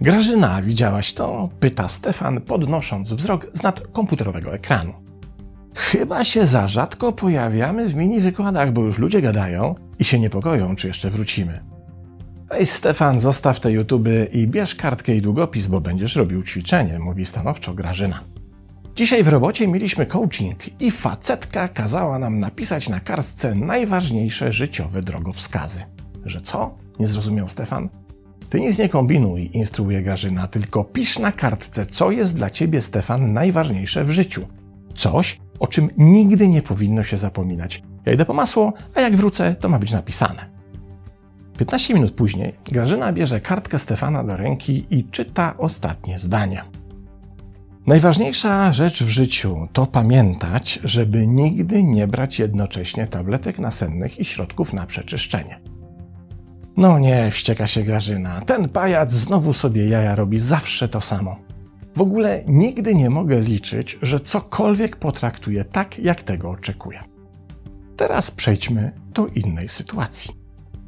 Grażyna, widziałaś to? Pyta Stefan, podnosząc wzrok z nad komputerowego ekranu. Chyba się za rzadko pojawiamy w mini wykładach, bo już ludzie gadają i się niepokoją, czy jeszcze wrócimy. Ej, Stefan, zostaw te YouTube i bierz kartkę i długopis, bo będziesz robił ćwiczenie, mówi stanowczo Grażyna. Dzisiaj w robocie mieliśmy coaching i facetka kazała nam napisać na kartce najważniejsze życiowe drogowskazy. Że co? Nie zrozumiał Stefan. Ty nic nie kombinuj, instruuje Grażyna, tylko pisz na kartce, co jest dla ciebie, Stefan, najważniejsze w życiu. Coś, o czym nigdy nie powinno się zapominać. Ja idę po masło, a jak wrócę, to ma być napisane. 15 minut później Grażyna bierze kartkę Stefana do ręki i czyta ostatnie zdanie. Najważniejsza rzecz w życiu to pamiętać, żeby nigdy nie brać jednocześnie tabletek nasennych i środków na przeczyszczenie. No nie, wścieka się Grażyna. Ten pajac znowu sobie jaja robi zawsze to samo. W ogóle nigdy nie mogę liczyć, że cokolwiek potraktuje tak, jak tego oczekuję. Teraz przejdźmy do innej sytuacji.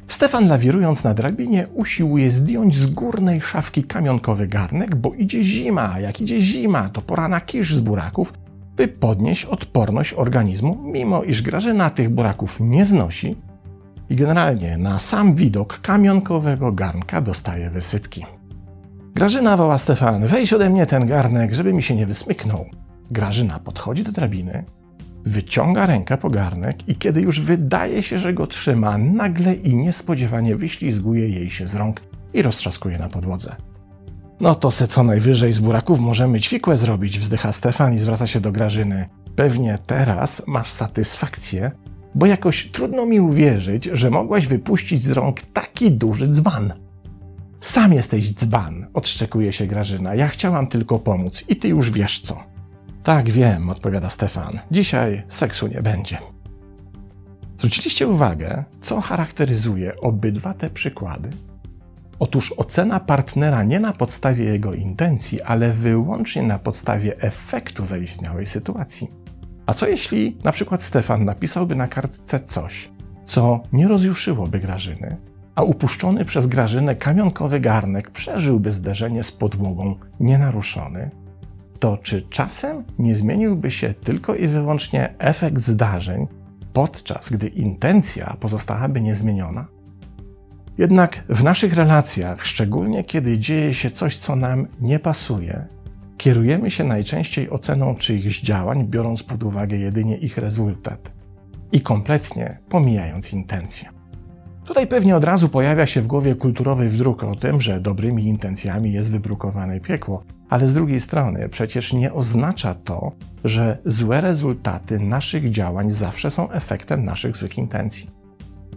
Stefan, lawirując na drabinie, usiłuje zdjąć z górnej szafki kamionkowy garnek, bo idzie zima, jak idzie zima, to pora na kisz z buraków, by podnieść odporność organizmu, mimo iż Grażyna tych buraków nie znosi i generalnie na sam widok kamionkowego garnka dostaje wysypki. Grażyna woła Stefan, weź ode mnie ten garnek, żeby mi się nie wysmyknął. Grażyna podchodzi do drabiny, wyciąga rękę po garnek i kiedy już wydaje się, że go trzyma, nagle i niespodziewanie wyślizguje jej się z rąk i roztrzaskuje na podłodze. No to se co najwyżej z buraków możemy ćwikłe zrobić, wzdycha Stefan i zwraca się do Grażyny. Pewnie teraz masz satysfakcję, bo jakoś trudno mi uwierzyć, że mogłaś wypuścić z rąk taki duży dzban. Sam jesteś dzban, odszczekuje się Grażyna. Ja chciałam tylko pomóc i ty już wiesz co. Tak, wiem, odpowiada Stefan. Dzisiaj seksu nie będzie. Zwróciliście uwagę, co charakteryzuje obydwa te przykłady? Otóż ocena partnera nie na podstawie jego intencji, ale wyłącznie na podstawie efektu zaistniałej sytuacji. A co jeśli na przykład Stefan napisałby na kartce coś, co nie rozjuszyłoby Grażyny, a upuszczony przez Grażynę kamionkowy garnek przeżyłby zderzenie z podłogą nienaruszony, to czy czasem nie zmieniłby się tylko i wyłącznie efekt zdarzeń, podczas gdy intencja pozostałaby niezmieniona? Jednak w naszych relacjach, szczególnie kiedy dzieje się coś, co nam nie pasuje, kierujemy się najczęściej oceną czyichś działań, biorąc pod uwagę jedynie ich rezultat i kompletnie pomijając intencje. Tutaj pewnie od razu pojawia się w głowie kulturowy wzrok o tym, że dobrymi intencjami jest wybrukowane piekło, ale z drugiej strony przecież nie oznacza to, że złe rezultaty naszych działań zawsze są efektem naszych złych intencji.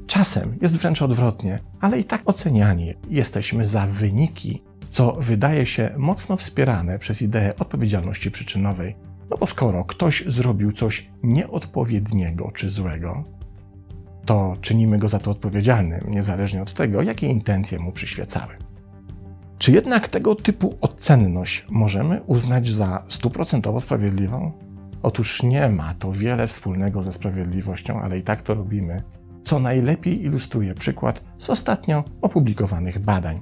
Czasem jest wręcz odwrotnie, ale i tak oceniani jesteśmy za wyniki, co wydaje się mocno wspierane przez ideę odpowiedzialności przyczynowej. No bo skoro ktoś zrobił coś nieodpowiedniego czy złego, to czynimy go za to odpowiedzialnym, niezależnie od tego, jakie intencje mu przyświecały. Czy jednak tego typu ocenność możemy uznać za stuprocentowo sprawiedliwą? Otóż nie ma to wiele wspólnego ze sprawiedliwością, ale i tak to robimy, co najlepiej ilustruje przykład z ostatnio opublikowanych badań.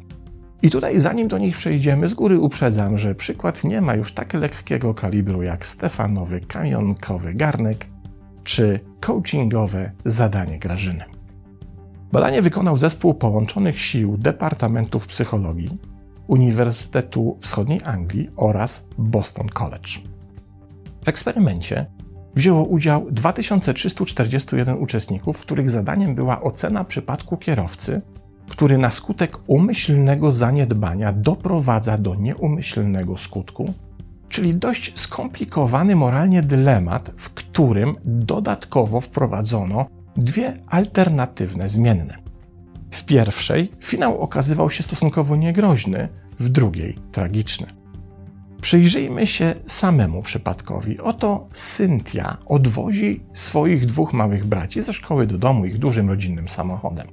I tutaj, zanim do nich przejdziemy, z góry uprzedzam, że przykład nie ma już tak lekkiego kalibru jak Stefanowy kamionkowy garnek czy coachingowe zadanie Grażyny. Badanie wykonał zespół połączonych sił Departamentów Psychologii Uniwersytetu Wschodniej Anglii oraz Boston College. W eksperymencie wzięło udział 2341 uczestników, których zadaniem była ocena przypadku kierowcy, który na skutek umyślnego zaniedbania doprowadza do nieumyślnego skutku, czyli dość skomplikowany moralnie dylemat, w którym dodatkowo wprowadzono dwie alternatywne zmienne. W pierwszej finał okazywał się stosunkowo niegroźny, w drugiej tragiczny. Przyjrzyjmy się samemu przypadkowi. Oto Cynthia odwozi swoich dwóch małych braci ze szkoły do domu ich dużym rodzinnym samochodem.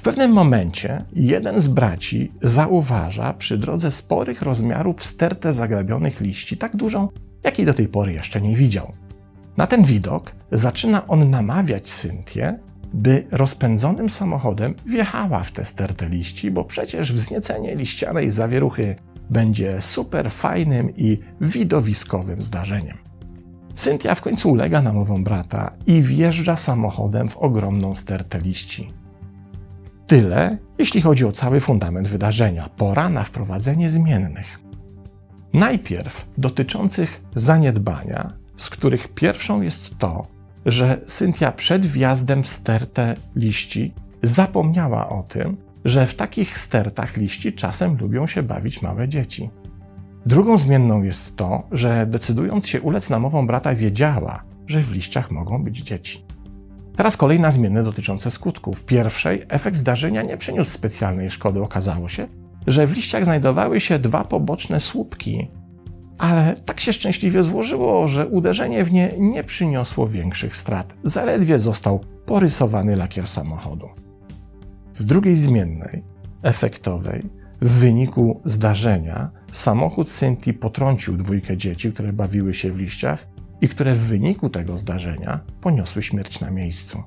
W pewnym momencie jeden z braci zauważa przy drodze sporych rozmiarów stertę zagrabionych liści, tak dużą, jakiej do tej pory jeszcze nie widział. Na ten widok zaczyna on namawiać Cynthię, by rozpędzonym samochodem wjechała w te stertę liści, bo przecież wzniecenie liścianej zawieruchy będzie super fajnym i widowiskowym zdarzeniem. Cynthia w końcu ulega namowom brata i wjeżdża samochodem w ogromną stertę liści. Tyle, jeśli chodzi o cały fundament wydarzenia. Pora na wprowadzenie zmiennych. Najpierw dotyczących zaniedbania, z których pierwszą jest to, że Cynthia przed wjazdem w stertę liści zapomniała o tym, że w takich stertach liści czasem lubią się bawić małe dzieci. Drugą zmienną jest to, że decydując się ulec namowom brata, wiedziała, że w liściach mogą być dzieci. Teraz kolejna zmienna dotycząca skutków. Pierwszej efekt zdarzenia nie przyniósł specjalnej szkody. Okazało się, że w liściach znajdowały się dwa poboczne słupki, ale tak się szczęśliwie złożyło, że uderzenie w nie nie przyniosło większych strat. Zaledwie został porysowany lakier samochodu. W drugiej zmiennej, efektowej, w wyniku zdarzenia samochód Cynthia potrącił dwójkę dzieci, które bawiły się w liściach i które w wyniku tego zdarzenia poniosły śmierć na miejscu.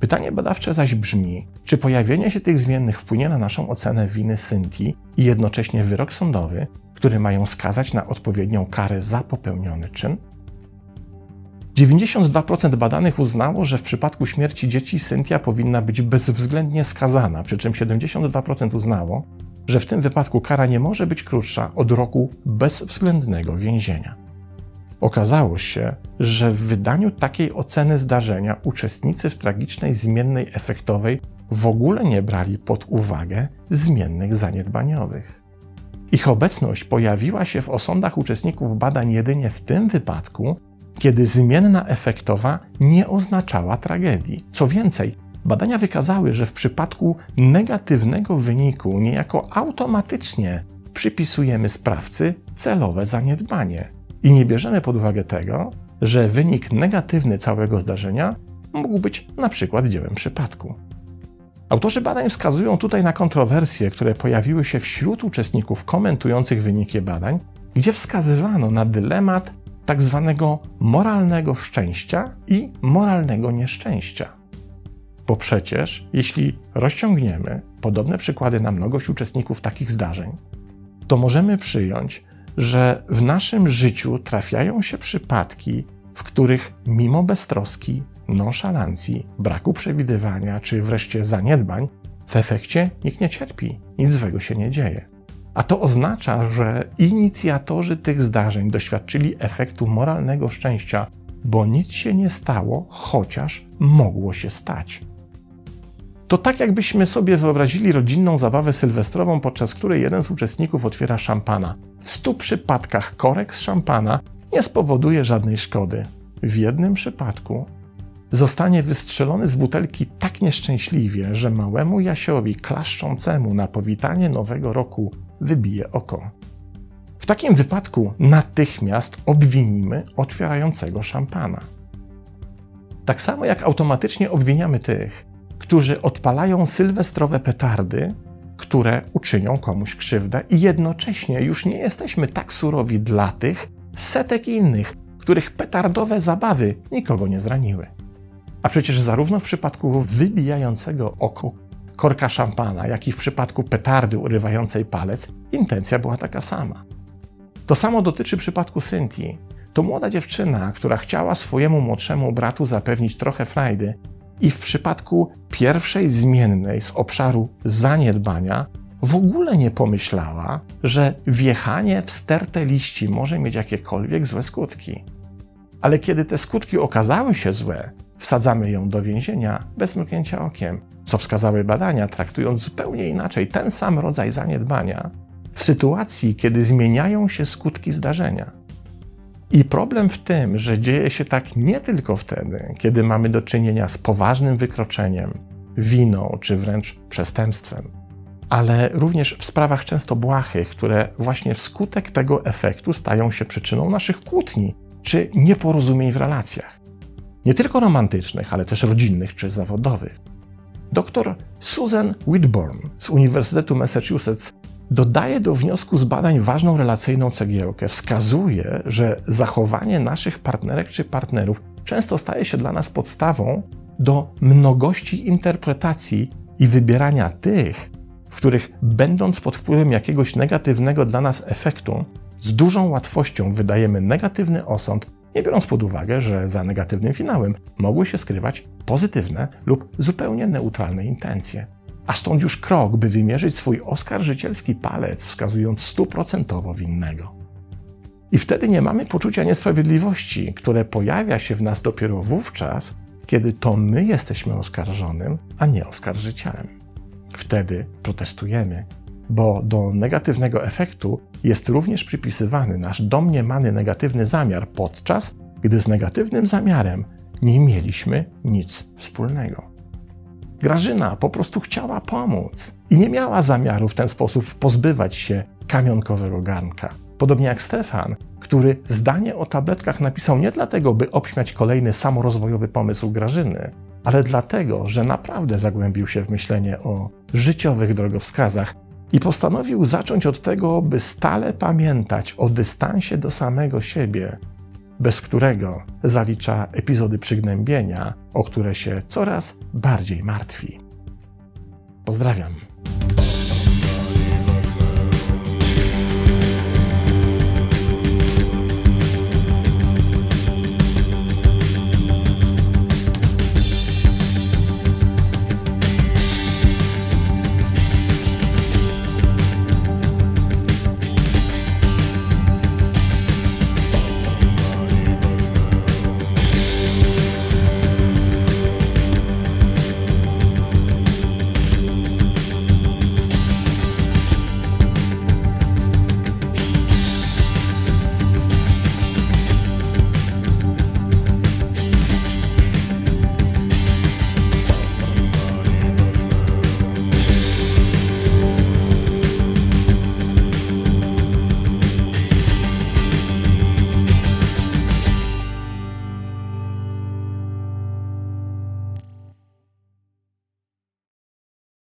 Pytanie badawcze zaś brzmi, czy pojawienie się tych zmiennych wpłynie na naszą ocenę winy Cynthii i jednocześnie wyrok sądowy, który mają skazać na odpowiednią karę za popełniony czyn? 92% badanych uznało, że w przypadku śmierci dzieci Cynthia powinna być bezwzględnie skazana, przy czym 72% uznało, że w tym wypadku kara nie może być krótsza od roku bezwzględnego więzienia. Okazało się, że w wydaniu takiej oceny zdarzenia uczestnicy w tragicznej zmiennej efektowej w ogóle nie brali pod uwagę zmiennych zaniedbaniowych. Ich obecność pojawiła się w osądach uczestników badań jedynie w tym wypadku, kiedy zmienna efektowa nie oznaczała tragedii. Co więcej, badania wykazały, że w przypadku negatywnego wyniku niejako automatycznie przypisujemy sprawcy celowe zaniedbanie i nie bierzemy pod uwagę tego, że wynik negatywny całego zdarzenia mógł być na przykład dziełem przypadku. Autorzy badań wskazują tutaj na kontrowersje, które pojawiły się wśród uczestników komentujących wyniki badań, gdzie wskazywano na dylemat tak zwanego moralnego szczęścia i moralnego nieszczęścia. Bo przecież, jeśli rozciągniemy podobne przykłady na mnogość uczestników takich zdarzeń, to możemy przyjąć, że w naszym życiu trafiają się przypadki, w których mimo beztroski, nonszalancji, braku przewidywania czy wreszcie zaniedbań, w efekcie nikt nie cierpi, nic złego się nie dzieje. A to oznacza, że inicjatorzy tych zdarzeń doświadczyli efektu moralnego szczęścia, bo nic się nie stało, chociaż mogło się stać. To tak, jakbyśmy sobie wyobrazili rodzinną zabawę sylwestrową, podczas której jeden z uczestników otwiera szampana. W stu przypadkach korek z szampana nie spowoduje żadnej szkody. W jednym przypadku zostanie wystrzelony z butelki tak nieszczęśliwie, że małemu Jasiowi klaszczącemu na powitanie nowego roku wybije oko. W takim wypadku natychmiast obwinimy otwierającego szampana. Tak samo jak automatycznie obwiniamy tych, którzy odpalają sylwestrowe petardy, które uczynią komuś krzywdę, i jednocześnie już nie jesteśmy tak surowi dla tych setek innych, których petardowe zabawy nikogo nie zraniły. A przecież zarówno w przypadku wybijającego oko korka szampana, jak i w przypadku petardy urywającej palec, intencja była taka sama. To samo dotyczy przypadku Cynthii. To młoda dziewczyna, która chciała swojemu młodszemu bratu zapewnić trochę frajdy i w przypadku pierwszej zmiennej z obszaru zaniedbania w ogóle nie pomyślała, że wjechanie w stertę liści może mieć jakiekolwiek złe skutki. Ale kiedy te skutki okazały się złe, wsadzamy ją do więzienia bez mrugnięcia okiem, co wskazały badania, traktując zupełnie inaczej ten sam rodzaj zaniedbania w sytuacji, kiedy zmieniają się skutki zdarzenia. I problem w tym, że dzieje się tak nie tylko wtedy, kiedy mamy do czynienia z poważnym wykroczeniem, winą czy wręcz przestępstwem, ale również w sprawach często błahych, które właśnie wskutek tego efektu stają się przyczyną naszych kłótni czy nieporozumień w relacjach. Nie tylko romantycznych, ale też rodzinnych czy zawodowych. Dr Susan Whitborn z Uniwersytetu Massachusetts dodaje do wniosku z badań ważną relacyjną cegiełkę. Wskazuje, że zachowanie naszych partnerek czy partnerów często staje się dla nas podstawą do mnogości interpretacji i wybierania tych, w których będąc pod wpływem jakiegoś negatywnego dla nas efektu, z dużą łatwością wydajemy negatywny osąd, nie biorąc pod uwagę, że za negatywnym finałem mogły się skrywać pozytywne lub zupełnie neutralne intencje. A stąd już krok, by wymierzyć swój oskarżycielski palec, wskazując stuprocentowo winnego. I wtedy nie mamy poczucia niesprawiedliwości, które pojawia się w nas dopiero wówczas, kiedy to my jesteśmy oskarżonym, a nie oskarżycielem. Wtedy protestujemy, bo do negatywnego efektu jest również przypisywany nasz domniemany negatywny zamiar, podczas gdy z negatywnym zamiarem nie mieliśmy nic wspólnego. Grażyna po prostu chciała pomóc i nie miała zamiaru w ten sposób pozbywać się kamionkowego garnka. Podobnie jak Stefan, który zdanie o tabletkach napisał nie dlatego, by obśmiać kolejny samorozwojowy pomysł Grażyny, ale dlatego, że naprawdę zagłębił się w myślenie o życiowych drogowskazach i postanowił zacząć od tego, by stale pamiętać o dystansie do samego siebie, bez którego zalicza epizody przygnębienia, o które się coraz bardziej martwi. Pozdrawiam.